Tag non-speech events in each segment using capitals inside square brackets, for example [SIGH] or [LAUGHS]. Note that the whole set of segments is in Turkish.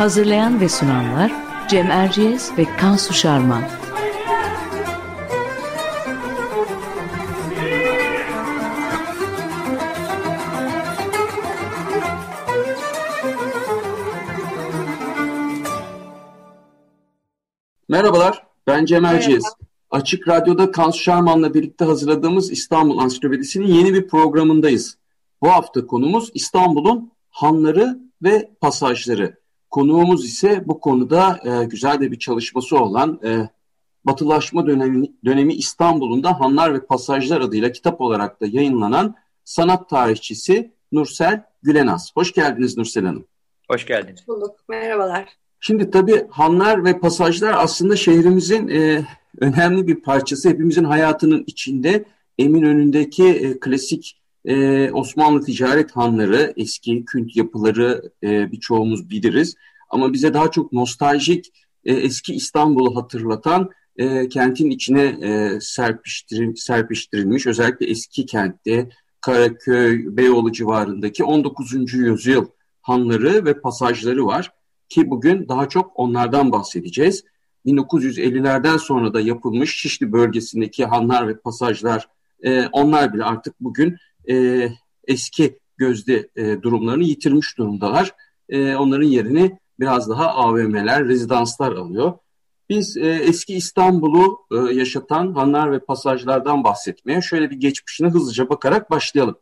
Hazırlayan ve sunanlar Cem Erciyes ve Kansu Şarman. Merhabalar, ben Cem Erciyes. Açık Radyo'da Kansu Şarman'la birlikte hazırladığımız İstanbul Ansiklopedisi'nin yeni bir programındayız. Bu hafta konumuz İstanbul'un hanları ve pasajları. Konuğumuz ise bu konuda e, güzel de bir çalışması olan e, Batılaşma dönemi, dönemi İstanbul'un da Hanlar ve Pasajlar adıyla kitap olarak da yayınlanan sanat tarihçisi Nursel Gülenaz. Hoş geldiniz Nursel Hanım. Hoş geldiniz. Bulduk. Merhabalar. Şimdi tabii hanlar ve pasajlar aslında şehrimizin e, önemli bir parçası. Hepimizin hayatının içinde Eminönü'ndeki e, klasik e, Osmanlı ticaret hanları, eski kült yapıları e, birçoğumuz biliriz. Ama bize daha çok nostaljik e, eski İstanbul'u hatırlatan e, kentin içine e, serpiştirilmiş özellikle eski kentte Karaköy, Beyoğlu civarındaki 19. yüzyıl hanları ve pasajları var ki bugün daha çok onlardan bahsedeceğiz. 1950'lerden sonra da yapılmış Şişli bölgesindeki hanlar ve pasajlar e, onlar bile artık bugün e, eski gözde e, durumlarını yitirmiş durumdalar. E, onların yerini biraz daha AVM'ler, rezidanslar alıyor. Biz e, eski İstanbul'u e, yaşatan hanlar ve pasajlardan bahsetmeye şöyle bir geçmişine hızlıca bakarak başlayalım.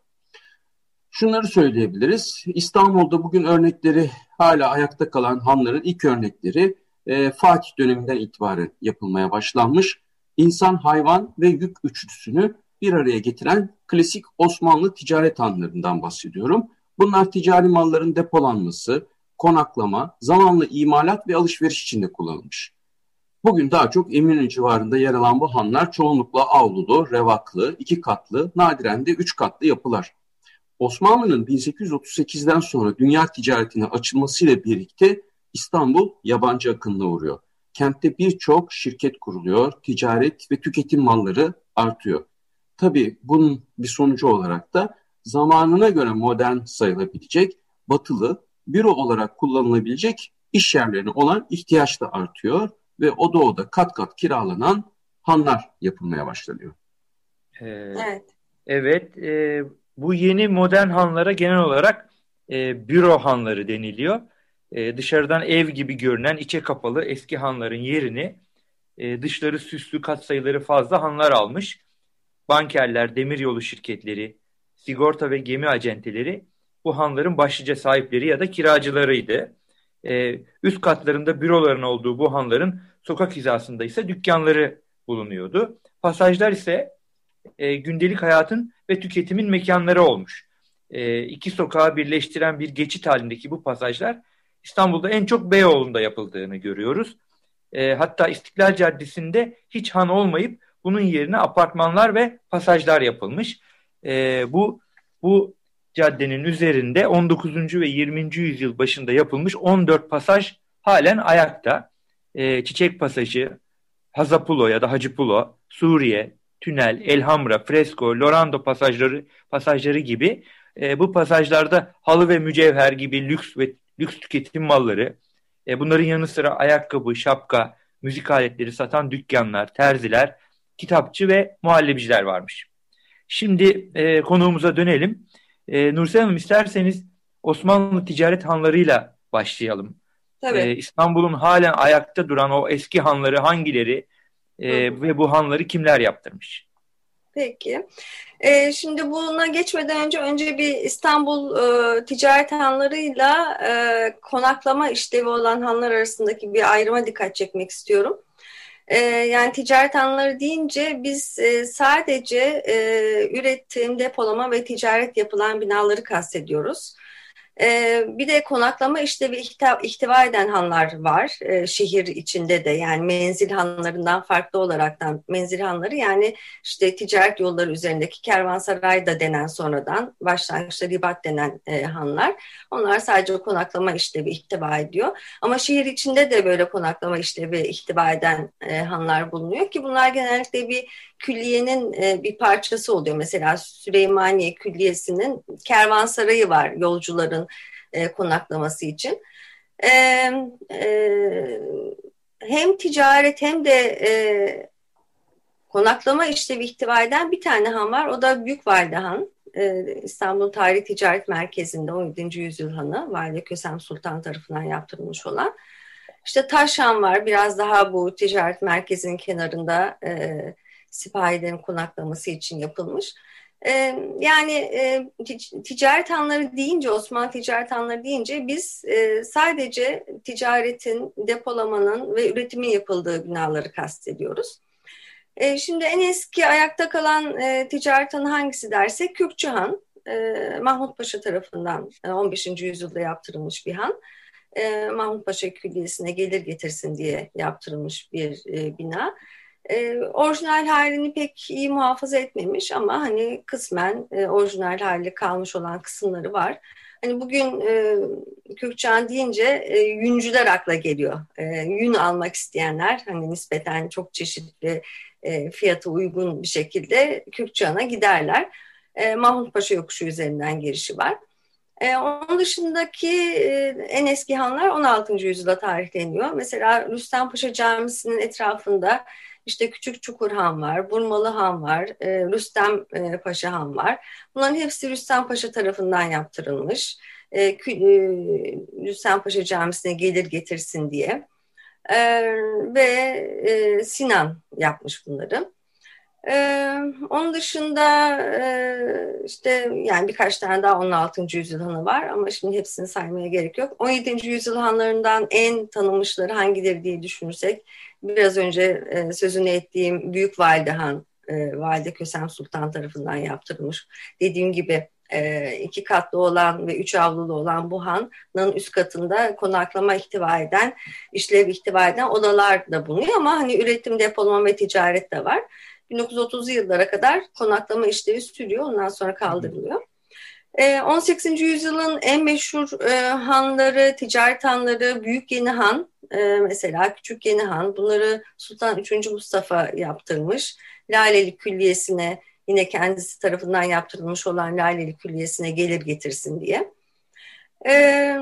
Şunları söyleyebiliriz. İstanbul'da bugün örnekleri hala ayakta kalan hanların ilk örnekleri e, Fatih döneminden itibaren yapılmaya başlanmış. İnsan, hayvan ve yük üçlüsünü bir araya getiren klasik Osmanlı ticaret hanlarından bahsediyorum. Bunlar ticari malların depolanması, konaklama, zamanlı imalat ve alışveriş içinde kullanılmış. Bugün daha çok Eminönü civarında yer alan bu hanlar çoğunlukla avlulu, revaklı, iki katlı, nadiren de üç katlı yapılar. Osmanlı'nın 1838'den sonra dünya ticaretine açılmasıyla birlikte İstanbul yabancı akınına uğruyor. Kentte birçok şirket kuruluyor, ticaret ve tüketim malları artıyor. Tabii bunun bir sonucu olarak da zamanına göre modern sayılabilecek, batılı, büro olarak kullanılabilecek iş yerlerine olan ihtiyaç da artıyor ve o doğuda kat kat kiralanan hanlar yapılmaya başlanıyor. Ee, evet. Evet, e, bu yeni modern hanlara genel olarak e, büro hanları deniliyor. E, dışarıdan ev gibi görünen içe kapalı eski hanların yerini e, dışları süslü katsayıları fazla hanlar almış. Bankerler, demiryolu şirketleri, sigorta ve gemi acenteleri bu hanların başlıca sahipleri ya da kiracılarıydı. E, üst katlarında büroların olduğu bu hanların sokak hizasında ise dükkanları bulunuyordu. Pasajlar ise e, gündelik hayatın ve tüketimin mekanları olmuş. E, iki sokağı birleştiren bir geçit halindeki bu pasajlar İstanbul'da en çok Beyoğlu'nda yapıldığını görüyoruz. E, hatta İstiklal Caddesi'nde hiç han olmayıp bunun yerine apartmanlar ve pasajlar yapılmış. E, bu bu caddenin üzerinde 19. ve 20. yüzyıl başında yapılmış 14 pasaj halen ayakta. E, Çiçek Pasajı, Hazapulo ya da Hacıpulo, Suriye, Tünel, Elhamra, Fresko, Lorando pasajları pasajları gibi e, bu pasajlarda halı ve mücevher gibi lüks ve lüks tüketim malları, e, bunların yanı sıra ayakkabı, şapka, müzik aletleri satan dükkanlar, terziler, kitapçı ve muhallebiciler varmış. Şimdi e, konuğumuza dönelim. E, Nursel Hanım isterseniz Osmanlı ticaret hanlarıyla başlayalım. Tabii. E, İstanbul'un halen ayakta duran o eski hanları hangileri e, ve bu hanları kimler yaptırmış? Peki. E, şimdi buna geçmeden önce önce bir İstanbul e, ticaret hanlarıyla e, konaklama işlevi olan hanlar arasındaki bir ayrıma dikkat çekmek istiyorum. E, yani ticaret hanları deyince biz e, sadece e, üretim, depolama ve ticaret yapılan binaları kastediyoruz. Ee, bir de konaklama işlevi ihtiva, ihtiva eden hanlar var ee, şehir içinde de yani menzil hanlarından farklı olaraktan menzil hanları yani işte ticaret yolları üzerindeki kervansaray da denen sonradan başlangıçta ribat denen e, hanlar. Onlar sadece konaklama işlevi ihtiva ediyor. Ama şehir içinde de böyle konaklama işlevi ihtiva eden e, hanlar bulunuyor ki bunlar genellikle bir külliyenin e, bir parçası oluyor. Mesela Süleymaniye Külliyesi'nin kervansarayı var yolcuların e, konaklaması için. E, e, hem ticaret hem de e, konaklama işlevi ihtiva eden bir tane han var. O da Büyükvalide Han. E, İstanbul Tarih Ticaret Merkezi'nde 17. yüzyıl hanı Valide Kösem Sultan tarafından yaptırılmış olan. İşte Taşhan var biraz daha bu ticaret merkezinin kenarında e, sipahilerin konaklaması için yapılmış. Yani ticaret hanları deyince, Osmanlı ticaret hanları deyince biz sadece ticaretin, depolamanın ve üretimin yapıldığı binaları kastediyoruz. Şimdi en eski ayakta kalan ticaret hanı hangisi dersek Kürkçü Han. Mahmut Paşa tarafından 15. E, yüzyılda yaptırılmış bir han. E, Mahmut Paşa Külliyesi'ne gelir getirsin diye yaptırılmış bir e, bina. E, orijinal halini pek iyi muhafaza etmemiş ama hani kısmen e, orijinal hali kalmış olan kısımları var. Hani bugün e, Kürkçan deyince e, yüncüler akla geliyor. E, yün almak isteyenler hani nispeten çok çeşitli e, fiyatı uygun bir şekilde Kürkçan'a giderler. E, Mahmut Paşa yokuşu üzerinden girişi var. E, onun dışındaki e, en eski hanlar 16. yüzyılda tarihleniyor. Mesela Rüstem Paşa Camisi'nin etrafında işte Küçük Çukur Han var, Burmalı Han var, e, Rüstem e, Paşa Han var. Bunların hepsi Rüstem Paşa tarafından yaptırılmış. E, e, Rüstem Paşa Camisi'ne gelir getirsin diye. E, ve e, Sinan yapmış bunları. Ee, onun dışında e, işte yani birkaç tane daha 16. yüzyıl hanı var ama şimdi hepsini saymaya gerek yok. 17. yüzyıl hanlarından en tanınmışları hangileri diye düşünürsek biraz önce e, sözünü ettiğim Büyük Valide Han, e, Valide Kösem Sultan tarafından yaptırılmış. Dediğim gibi e, iki katlı olan ve üç avlulu olan bu hanın üst katında konaklama ihtiva eden, işlev ihtiva eden odalar da bulunuyor ama hani üretim, depolama ve ticaret de var. 1930'lu yıllara kadar konaklama işlevi sürüyor. Ondan sonra kaldırılıyor. 18. Ee, yüzyılın en meşhur e, hanları, ticaret hanları, Büyük Yeni Han, e, mesela Küçük Yeni Han. Bunları Sultan 3. Mustafa yaptırmış. Laleli Külliyesi'ne yine kendisi tarafından yaptırılmış olan Laleli Külliyesi'ne gelir getirsin diye. Ee,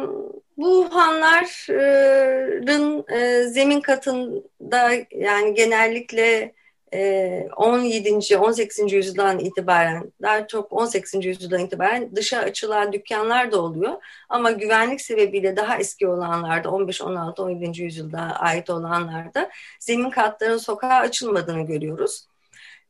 bu hanların e, zemin katında yani genellikle 17. Ee, 18. yüzyıldan itibaren daha çok 18. yüzyıldan itibaren dışa açılan dükkanlar da oluyor. Ama güvenlik sebebiyle daha eski olanlarda 15, 16, 17. yüzyılda ait olanlarda zemin katların sokağa açılmadığını görüyoruz.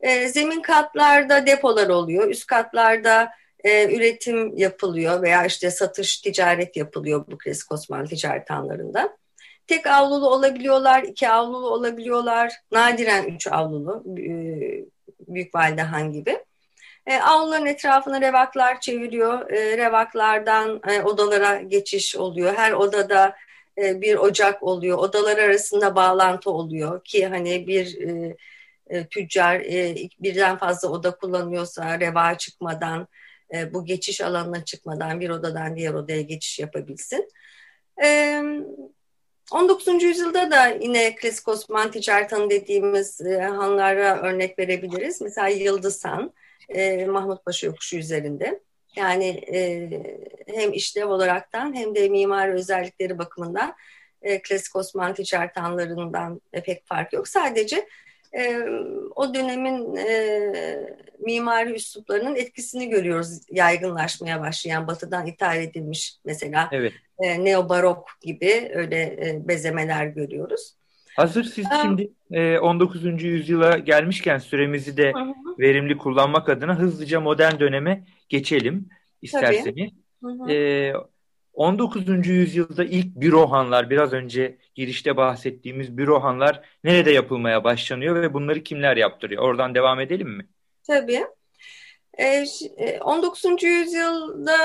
Ee, zemin katlarda depolar oluyor. Üst katlarda e, üretim yapılıyor veya işte satış, ticaret yapılıyor bu klasik Osmanlı ticaret hanlarında. Tek avlulu olabiliyorlar, iki avlulu olabiliyorlar. Nadiren üç avlulu, e, büyük validehan gibi. E, avluların etrafına revaklar çeviriyor. E, revaklardan e, odalara geçiş oluyor. Her odada e, bir ocak oluyor. Odalar arasında bağlantı oluyor ki hani bir e, e, tüccar e, birden fazla oda kullanıyorsa reva çıkmadan, bu geçiş alanına çıkmadan bir odadan diğer odaya geçiş yapabilsin. E, 19. yüzyılda da yine klasik Osmanlı ticaret hanı dediğimiz e, hanlara örnek verebiliriz. Mesela Yıldız Han, e, Mahmut Paşa yokuşu üzerinde. Yani e, hem işlev olaraktan hem de mimari özellikleri bakımından e, klasik Osmanlı ticaret hanlarından e, pek fark yok. Sadece e, o dönemin e, mimari üsluplarının etkisini görüyoruz yaygınlaşmaya başlayan batıdan ithal edilmiş mesela evet. e, neobarok gibi öyle e, bezemeler görüyoruz. Hazır siz ee, şimdi e, 19. yüzyıla gelmişken süremizi de hı hı. verimli kullanmak adına hızlıca modern döneme geçelim isterseniz. E, 19. yüzyılda ilk bürohanlar, biraz önce girişte bahsettiğimiz bürohanlar nerede yapılmaya başlanıyor ve bunları kimler yaptırıyor? Oradan devam edelim mi? Tabii. 19. E, yüzyılda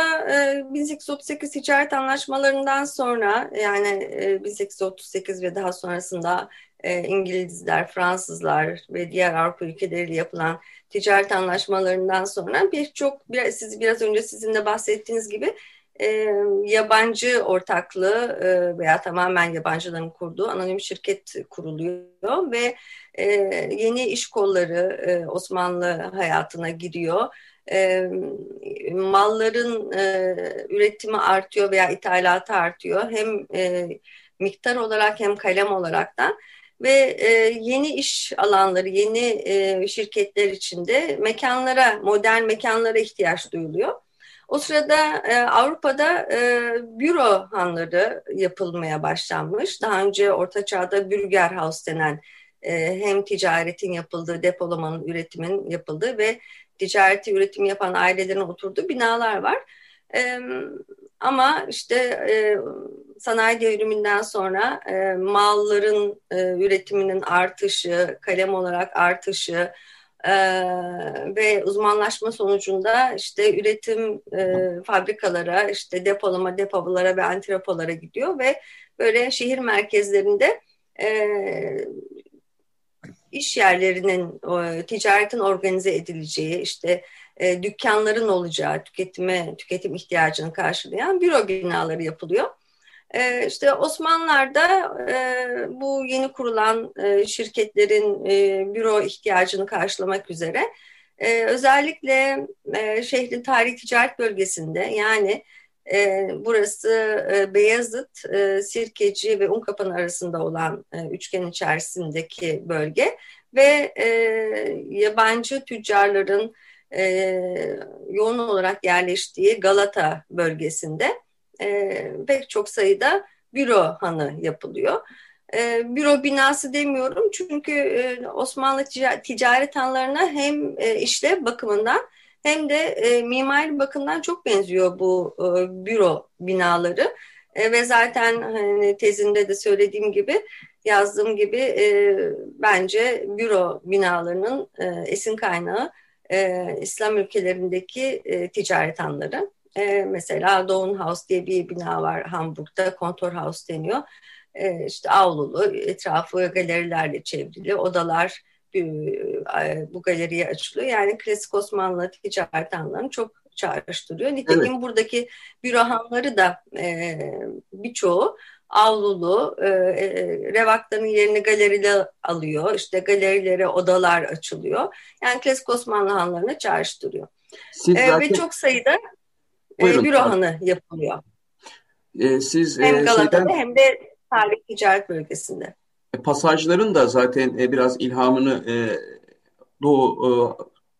1838 e, ticaret anlaşmalarından sonra yani 1838 e, ve daha sonrasında İngilizler, Fransızlar ve diğer Avrupa ülkeleriyle yapılan ticaret anlaşmalarından sonra birçok biraz siz biraz önce sizin de bahsettiğiniz gibi yabancı ortaklığı veya tamamen yabancıların kurduğu anonim şirket kuruluyor ve e, yeni iş kolları e, Osmanlı hayatına giriyor. E, malların e, üretimi artıyor veya ithalatı artıyor. Hem e, miktar olarak hem kalem olaraktan ve e, yeni iş alanları, yeni e, şirketler içinde mekanlara, modern mekanlara ihtiyaç duyuluyor. O sırada e, Avrupa'da e, büro hanları yapılmaya başlanmış. Daha önce Orta Çağ'da Bürgerhaus denen e, hem ticaretin yapıldığı, depolamanın, üretimin yapıldığı ve ticareti üretim yapan ailelerin oturduğu binalar var. E, ama işte e, sanayi devriminden sonra e, malların e, üretiminin artışı, kalem olarak artışı e, ve uzmanlaşma sonucunda işte üretim e, fabrikalara, işte depolama depolara ve antropolara gidiyor ve böyle şehir merkezlerinde e, iş yerlerinin, ticaretin organize edileceği, işte e, dükkanların olacağı, tüketime, tüketim ihtiyacını karşılayan büro binaları yapılıyor. E, işte Osmanlılar'da bu yeni kurulan e, şirketlerin e, büro ihtiyacını karşılamak üzere e, özellikle şehrin tarihi ticaret bölgesinde yani burası Beyazıt, Sirkeci ve Unkapan arasında olan üçgen içerisindeki bölge ve yabancı tüccarların yoğun olarak yerleştiği Galata bölgesinde e, pek çok sayıda büro hanı yapılıyor. E, büro binası demiyorum çünkü e, Osmanlı ticaret hanlarına hem e, işlev bakımından hem de e, mimari bakımdan çok benziyor bu e, büro binaları. E, ve zaten hani, tezinde de söylediğim gibi yazdığım gibi e, bence büro binalarının e, esin kaynağı e, İslam ülkelerindeki e, ticaret hanları. E, mesela Dawn House diye bir bina var Hamburg'da, Kontor House deniyor. E, işte avlulu, etrafı galerilerle çevrili, odalar bu galeriye açılıyor. Yani klasik Osmanlı ticaret hanlarını çok çağrıştırıyor. Nitekim evet. buradaki bürohanları da e, birçoğu avlulu, e, e, revakların yerini galeride alıyor. İşte galerilere odalar açılıyor. Yani klasik Osmanlı hanlarını çağrıştırıyor. Siz e, zaten... Ve çok sayıda e, büro hanı yapılıyor. E, siz hem e, Galata'da şeyden... hem de tarih ticaret bölgesinde. E, pasajların da zaten e, biraz ilhamını e, Doğu e,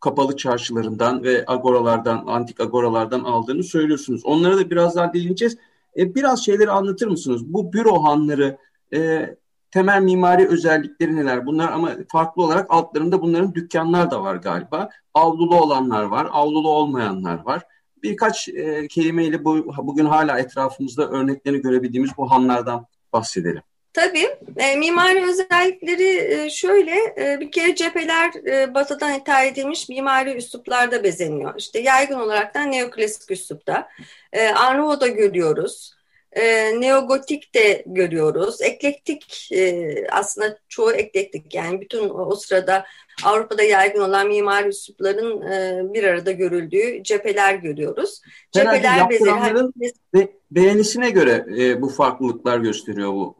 kapalı çarşılarından ve agoralardan, antik agoralardan aldığını söylüyorsunuz. Onlara da birazdan değineceğiz. E, biraz şeyleri anlatır mısınız? Bu büro hanları e, temel mimari özellikleri neler? Bunlar ama farklı olarak altlarında bunların dükkanlar da var galiba. Avlulu olanlar var, avlulu olmayanlar var. Birkaç e, kelimeyle bu, bugün hala etrafımızda örneklerini görebildiğimiz bu hanlardan bahsedelim. Tabii. E, mimari özellikleri e, şöyle, e, bir kere cepheler e, batıdan ithal edilmiş mimari üsluplarda bezeniyor. İşte yaygın olarak da neoklasik üslupta. E, Arnavut'da görüyoruz. E, neogotik de görüyoruz. Eklektik e, aslında çoğu eklektik yani bütün o, o sırada Avrupa'da yaygın olan mimari üslupların e, bir arada görüldüğü cepheler görüyoruz. Cepheler bezeleri be, beğenisine göre e, bu farklılıklar gösteriyor bu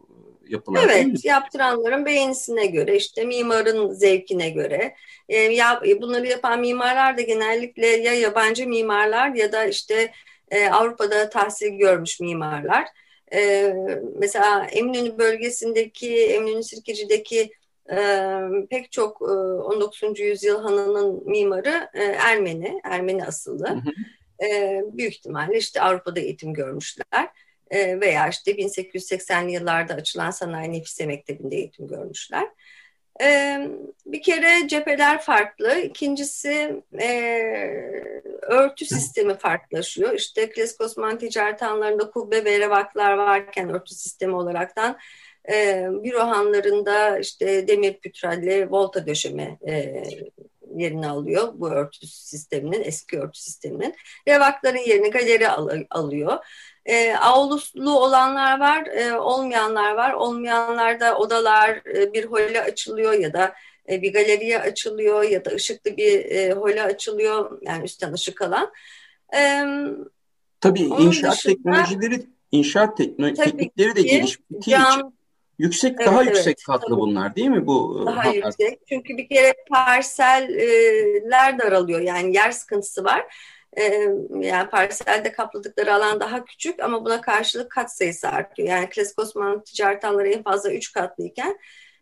yapılar. Evet, yaptıranların beğenisine göre, işte mimarın zevkine göre. E, ya, bunları yapan mimarlar da genellikle ya yabancı mimarlar ya da işte e, Avrupa'da tahsil görmüş mimarlar. E, mesela Eminönü bölgesindeki, Eminönü Sirkeci'deki e, pek çok e, 19. yüzyıl hanının mimarı e, Ermeni, Ermeni asıllı. Hı hı. E, büyük ihtimalle işte Avrupa'da eğitim görmüşler. E, veya işte 1880'li yıllarda açılan Sanayi Nefise Mektebi'nde eğitim görmüşler. Bir kere cepheler farklı. İkincisi e, örtü sistemi farklılaşıyor. İşte klasik Osmanlı ticaret hanlarında kubbe ve revaklar varken örtü sistemi olaraktan e, büro hanlarında işte demir pütralli volta döşeme e, yerini alıyor bu örtü sisteminin, eski örtü sisteminin. Revakların yerini galeri al alıyor. E, avluslu olanlar var, e, olmayanlar var. Olmayanlarda odalar e, bir hole açılıyor ya da e, bir galeriye açılıyor ya da ışıklı bir e, hole açılıyor. Yani üstten ışık alan. E, Tabii inşaat dışında, teknolojileri, inşaat tekno teknikleri de geliştiği için yüksek evet, daha evet, yüksek katlı tabii. bunlar değil mi bu? Daha hatlar? yüksek. Çünkü bir kere parseller daralıyor. Yani yer sıkıntısı var e, yani parselde kapladıkları alan daha küçük ama buna karşılık kat sayısı artıyor. Yani klasik Osmanlı ticaret hanları en fazla 3 katlıyken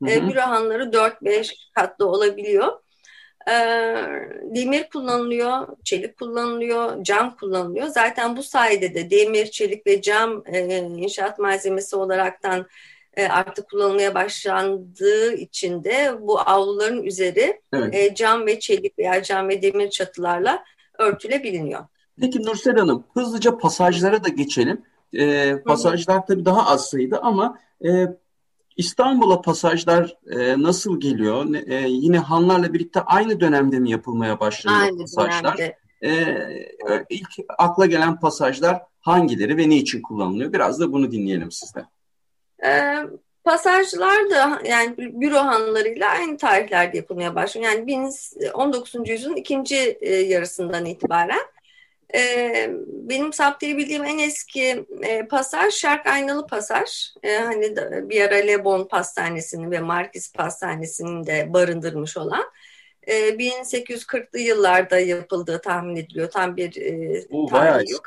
e, büro hanları 4-5 katlı olabiliyor. E, demir kullanılıyor, çelik kullanılıyor, cam kullanılıyor. Zaten bu sayede de demir, çelik ve cam e, inşaat malzemesi olaraktan e, artık kullanılmaya başlandığı için de bu avluların üzeri evet. e, cam ve çelik veya cam ve demir çatılarla örtülebiliniyor. Peki Nursel Hanım hızlıca pasajlara da geçelim. E, pasajlar tabii daha az sayıda ama e, İstanbul'a pasajlar e, nasıl geliyor? E, yine hanlarla birlikte aynı dönemde mi yapılmaya başlanıyor aynı pasajlar? Dönemde. E, ilk akla gelen pasajlar hangileri ve ne için kullanılıyor? Biraz da bunu dinleyelim sizden. E, pasajlar da yani büro hanlarıyla aynı tarihlerde yapılmaya başlıyor. Yani 19. yüzyılın ikinci e, yarısından itibaren. E, benim saptayabildiğim en eski e, pasaj Şark Aynalı Pasaj. Hani bir ara Le Bon Pastanesi'nin ve Markis Pastanesi'nin de barındırmış olan. 1840'lı yıllarda yapıldığı tahmin ediliyor. Tam bir e, tarih yok.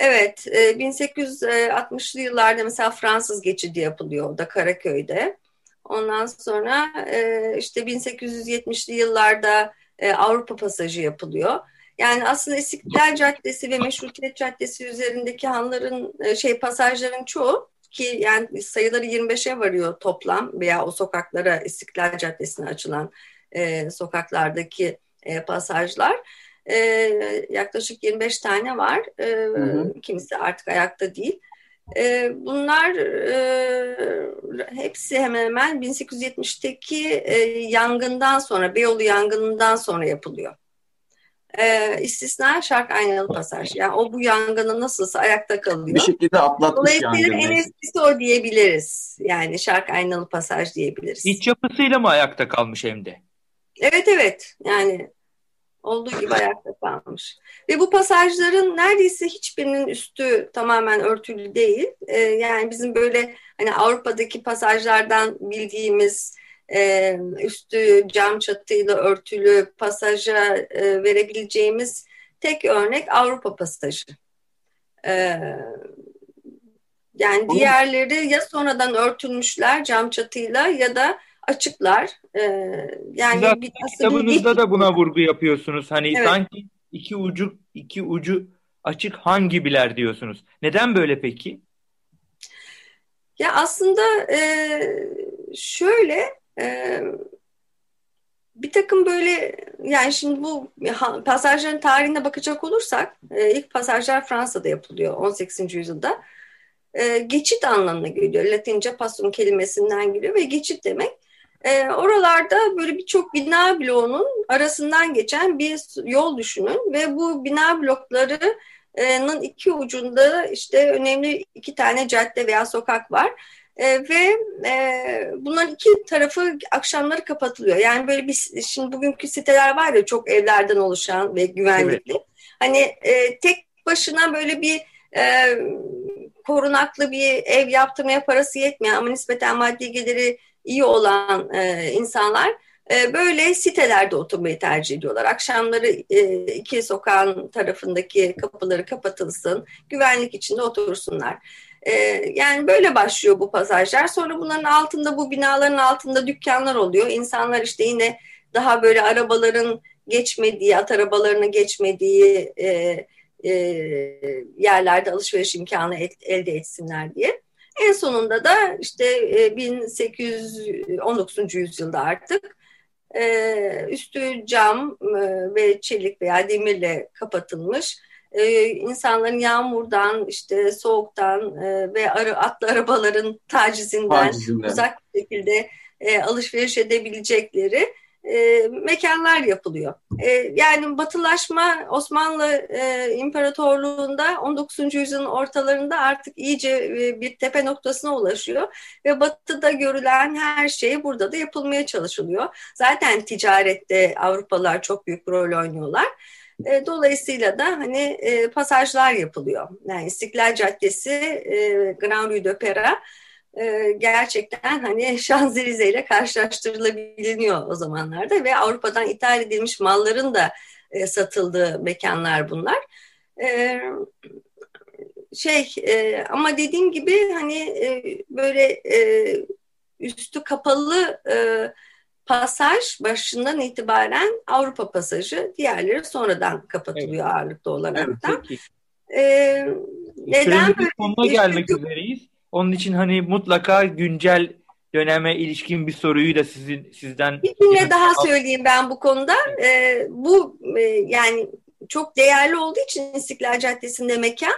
Evet, 1860'lı e, yıllarda mesela Fransız geçidi yapılıyor da Karaköy'de. Ondan sonra e, işte 1870'li yıllarda e, Avrupa pasajı yapılıyor. Yani aslında İstiklal Caddesi ve Meşrutiyet Caddesi üzerindeki hanların şey pasajların çoğu ki yani sayıları 25'e varıyor toplam veya o sokaklara İstiklal Caddesi'ne açılan sokaklardaki pasajlar e, yaklaşık 25 tane var. E, hı hı. Kimisi artık ayakta değil. E, bunlar e, hepsi hemen hemen 1870'teki e, yangından sonra, Beyoğlu yangınından sonra yapılıyor. E, istisna şark aynalı pasaj. Yani o bu yangını nasılsa ayakta kalıyor. Bir şekilde atlatmış Dolayısıyla en eskisi o diyebiliriz. Yani şark aynalı pasaj diyebiliriz. İç yapısıyla mı ayakta kalmış hem de? Evet evet. Yani olduğu gibi ayakta kalmış. Ve bu pasajların neredeyse hiçbirinin üstü tamamen örtülü değil. Ee, yani bizim böyle hani Avrupa'daki pasajlardan bildiğimiz e, üstü cam çatıyla örtülü pasaja e, verebileceğimiz tek örnek Avrupa pasajı. Ee, yani diğerleri ya sonradan örtülmüşler cam çatıyla ya da açıklar. E, yani Zaten bir, kitabınızda da buna vurgu yapıyorsunuz. Hani evet. sanki iki ucu iki ucu açık han gibiler diyorsunuz. Neden böyle peki? Ya aslında e, şöyle e, bir takım böyle yani şimdi bu pasajların tarihine bakacak olursak e, ilk pasajlar Fransa'da yapılıyor 18. yüzyılda. E, geçit anlamına geliyor. Latince passum kelimesinden geliyor ve geçit demek e, oralarda böyle birçok bina bloğunun arasından geçen bir yol düşünün ve bu bina bloklarının iki ucunda işte önemli iki tane cadde veya sokak var. E, ve e, bunların iki tarafı akşamları kapatılıyor. Yani böyle bir şimdi bugünkü siteler var ya çok evlerden oluşan ve güvenlikli. Evet. Hani e, tek başına böyle bir e, korunaklı bir ev yaptırmaya parası yetmeyen ama nispeten maddi geliri iyi olan e, insanlar e, böyle sitelerde oturmayı tercih ediyorlar. Akşamları e, iki sokağın tarafındaki kapıları kapatılsın, güvenlik içinde otursunlar. E, yani böyle başlıyor bu pasajlar. Sonra bunların altında bu binaların altında dükkanlar oluyor. İnsanlar işte yine daha böyle arabaların geçmediği, at arabalarının geçmediği e, e, yerlerde alışveriş imkanı et, elde etsinler diye. En sonunda da işte 1819. yüzyılda artık üstü cam ve çelik veya demirle kapatılmış e, insanların yağmurdan, işte soğuktan e, ve arı, atlı arabaların tacizinden, tacizinden. uzak bir şekilde e, alışveriş edebilecekleri e, mekanlar yapılıyor. E, yani batılaşma Osmanlı e, İmparatorluğu'nda 19. yüzyılın ortalarında artık iyice e, bir tepe noktasına ulaşıyor ve batıda görülen her şey burada da yapılmaya çalışılıyor. Zaten ticarette Avrupalılar çok büyük rol oynuyorlar. E, dolayısıyla da hani e, pasajlar yapılıyor. Yani İstiklal Caddesi, e, Grand Rue de Pera e, gerçekten hani [LAUGHS] Şanzelize ile karşılaştırılabiliyor o zamanlarda ve Avrupa'dan ithal edilmiş malların da e, satıldığı mekanlar bunlar. E, şey e, ama dediğim gibi hani e, böyle e, üstü kapalı e, pasaj başından itibaren Avrupa pasajı, diğerleri sonradan kapatılıyor evet. ağırlıklı olarak da. Evet, ee, neden böyle sonuna gelmek üzereyiz. Onun için hani mutlaka güncel döneme ilişkin bir soruyu da sizin sizden bir cümle daha söyleyeyim ben bu konuda. Ee, bu e, yani çok değerli olduğu için İstiklal Caddesi'nde mekan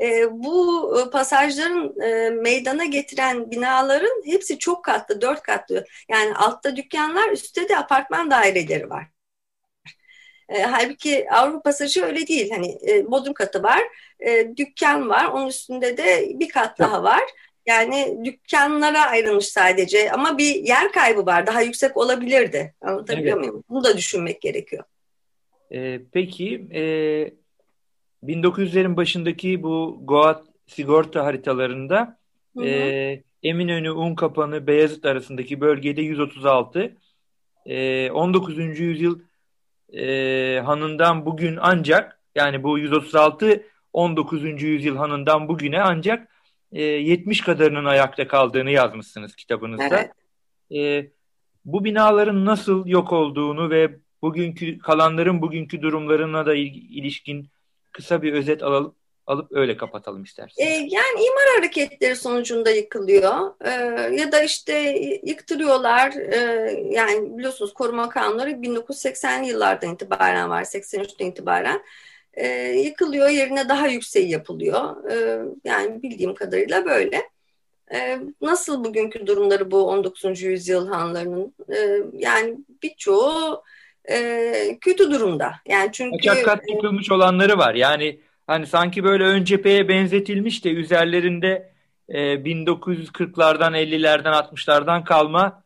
e, bu pasajların e, meydana getiren binaların hepsi çok katlı, dört katlı. Yani altta dükkanlar, üstte de apartman daireleri var. E, halbuki Avrupa pasajı öyle değil. Hani e, bodrum katı var, e, dükkan var, onun üstünde de bir kat daha var. Yani dükkanlara ayrılmış sadece ama bir yer kaybı var. Daha yüksek olabilirdi. Anlatabiliyor evet. muyum? Bunu da düşünmek gerekiyor. Ee, peki e, 1900'lerin başındaki bu Goat sigorta haritalarında hı hı. E, Eminönü, Unkapanı, Beyazıt arasındaki bölgede 136. E, 19. yüzyıl e, hanından bugün ancak yani bu 136 19. yüzyıl hanından bugüne ancak e, 70 kadarının ayakta kaldığını yazmışsınız kitabınızda. Evet. E, bu binaların nasıl yok olduğunu ve bugünkü kalanların bugünkü durumlarına da ilişkin kısa bir özet alalım alıp öyle kapatalım isterseniz. E, yani imar hareketleri sonucunda yıkılıyor e, ya da işte yıktırıyorlar e, yani biliyorsunuz koruma kanunları 1980 yıllardan itibaren var 83'ten itibaren e, yıkılıyor yerine daha yükseği yapılıyor e, yani bildiğim kadarıyla böyle. E, nasıl bugünkü durumları bu 19. yüzyıl hanlarının e, yani birçoğu e, kötü durumda. Yani çünkü kat yıkılmış olanları var. Yani hani sanki böyle ön cepheye benzetilmiş de üzerlerinde e, 1940'lardan 50'lerden 60'lardan kalma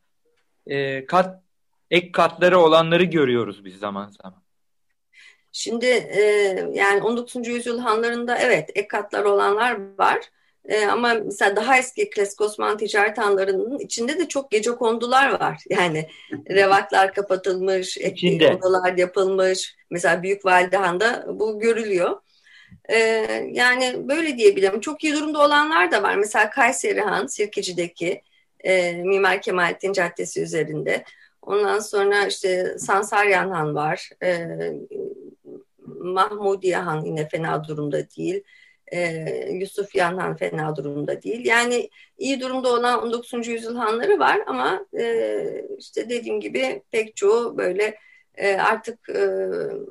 e, kat ek katları olanları görüyoruz biz zaman zaman. Şimdi e, yani 19. yüzyıl hanlarında evet ek katlar olanlar var. E, ama mesela daha eski klasik Osmanlı ticaret hanlarının içinde de çok gece kondular var. [LAUGHS] Yani revaklar kapatılmış, içinde. odalar yapılmış. Mesela Büyük Valide Han'da bu görülüyor. E, yani böyle diyebilirim. Çok iyi durumda olanlar da var. Mesela Kayseri Han, Sirkeci'deki e, Mimar Kemalettin Caddesi üzerinde. Ondan sonra işte Sansaryan Han var. E, Mahmudiye Han yine fena durumda değil e, Yusuf Yanhan fena durumda değil. Yani iyi durumda olan 19. yüzyıl hanları var ama e, işte dediğim gibi pek çoğu böyle e, artık e,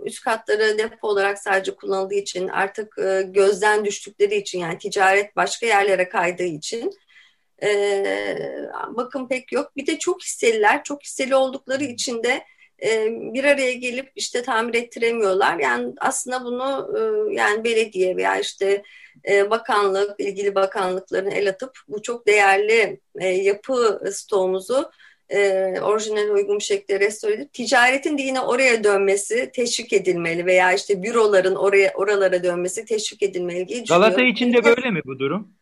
üst katları depo olarak sadece kullanıldığı için artık e, gözden düştükleri için yani ticaret başka yerlere kaydığı için e, bakım pek yok. Bir de çok hisseliler, çok hisseli oldukları için de bir araya gelip işte tamir ettiremiyorlar. Yani aslında bunu e, yani belediye veya işte e, bakanlık, ilgili bakanlıkların el atıp bu çok değerli yapı stoğumuzu orijinal uygun bir şekilde restore edip ticaretin de yine oraya dönmesi teşvik edilmeli veya işte büroların oraya oralara dönmesi teşvik edilmeli diye Galata için de böyle mi bu durum?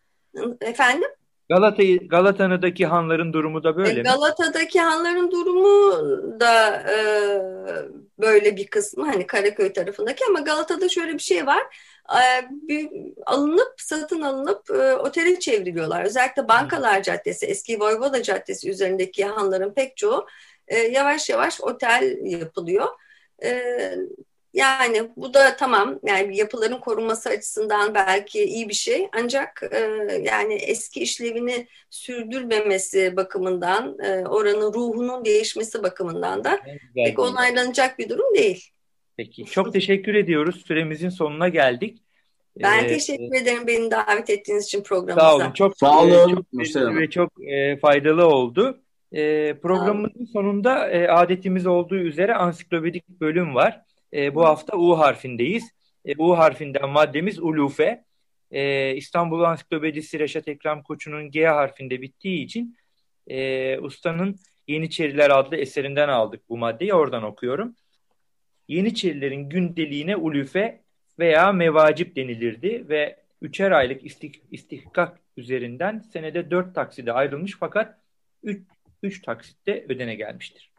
Efendim? Galata Galata'daki hanların durumu da böyle e, Galata'daki hanların durumu da e, böyle bir kısmı hani Karaköy tarafındaki ama Galata'da şöyle bir şey var. E, bir, alınıp satın alınıp e, otele çevriliyorlar. Özellikle Bankalar Caddesi, eski Voyvoda Caddesi üzerindeki hanların pek çoğu e, yavaş yavaş otel yapılıyor. E, yani bu da tamam yani yapıların korunması açısından belki iyi bir şey ancak e, yani eski işlevini sürdürmemesi bakımından e, oranın ruhunun değişmesi bakımından da pek onaylanacak bir durum değil. Peki çok teşekkür ediyoruz süremizin sonuna geldik. Ben ee, teşekkür ederim beni davet ettiğiniz için programımıza. Sağ olun. Çok sağ olun. Çok ve çok e, faydalı oldu. E, programımızın sonunda e, adetimiz olduğu üzere ansiklopedik bölüm var. E, bu hafta U harfindeyiz. E, U harfinden maddemiz ulufe. E, İstanbul Ansiklopedisi Reşat Ekrem Koçu'nun G harfinde bittiği için e, ustanın Yeniçeriler adlı eserinden aldık bu maddeyi. Oradan okuyorum. Yeniçerilerin gündeliğine ulufe veya mevacip denilirdi ve üçer aylık istik, istihkak üzerinden senede dört takside ayrılmış fakat üç, üç taksitte ödene gelmiştir.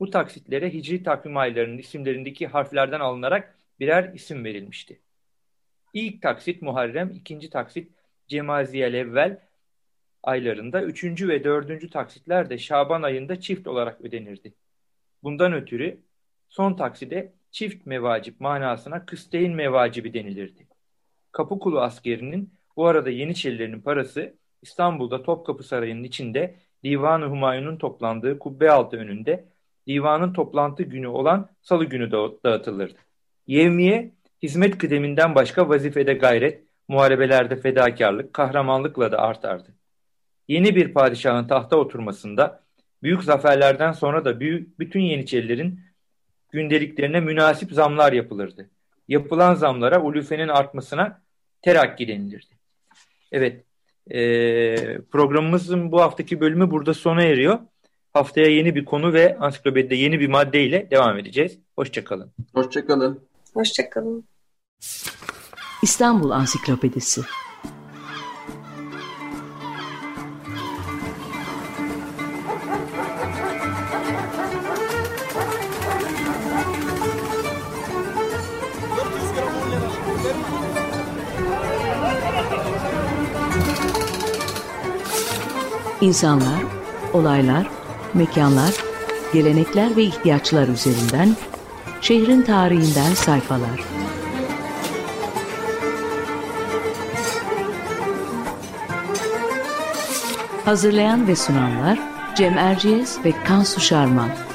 Bu taksitlere hicri takvim aylarının isimlerindeki harflerden alınarak birer isim verilmişti. İlk taksit Muharrem, ikinci taksit Cemaziyel evvel aylarında, üçüncü ve dördüncü taksitler de Şaban ayında çift olarak ödenirdi. Bundan ötürü son takside çift mevacip manasına kısteyn mevacibi denilirdi. Kapıkulu askerinin bu arada Yeniçerilerin parası İstanbul'da Topkapı Sarayı'nın içinde Divan-ı Humayun'un toplandığı kubbe altı önünde divanın toplantı günü olan salı günü dağıtılırdı. Yevmiye, hizmet kıdeminden başka vazifede gayret, muharebelerde fedakarlık, kahramanlıkla da artardı. Yeni bir padişahın tahta oturmasında, büyük zaferlerden sonra da büyük, bütün Yeniçerilerin gündeliklerine münasip zamlar yapılırdı. Yapılan zamlara ulufenin artmasına terakki denilirdi. Evet, e, programımızın bu haftaki bölümü burada sona eriyor. Haftaya yeni bir konu ve ansiklopedide yeni bir madde ile devam edeceğiz. Hoşçakalın. Hoşçakalın. Hoşçakalın. İstanbul Ansiklopedisi İnsanlar, olaylar, mekanlar, gelenekler ve ihtiyaçlar üzerinden şehrin tarihinden sayfalar. Hazırlayan ve sunanlar Cem Erciyes ve Kansu Şarman.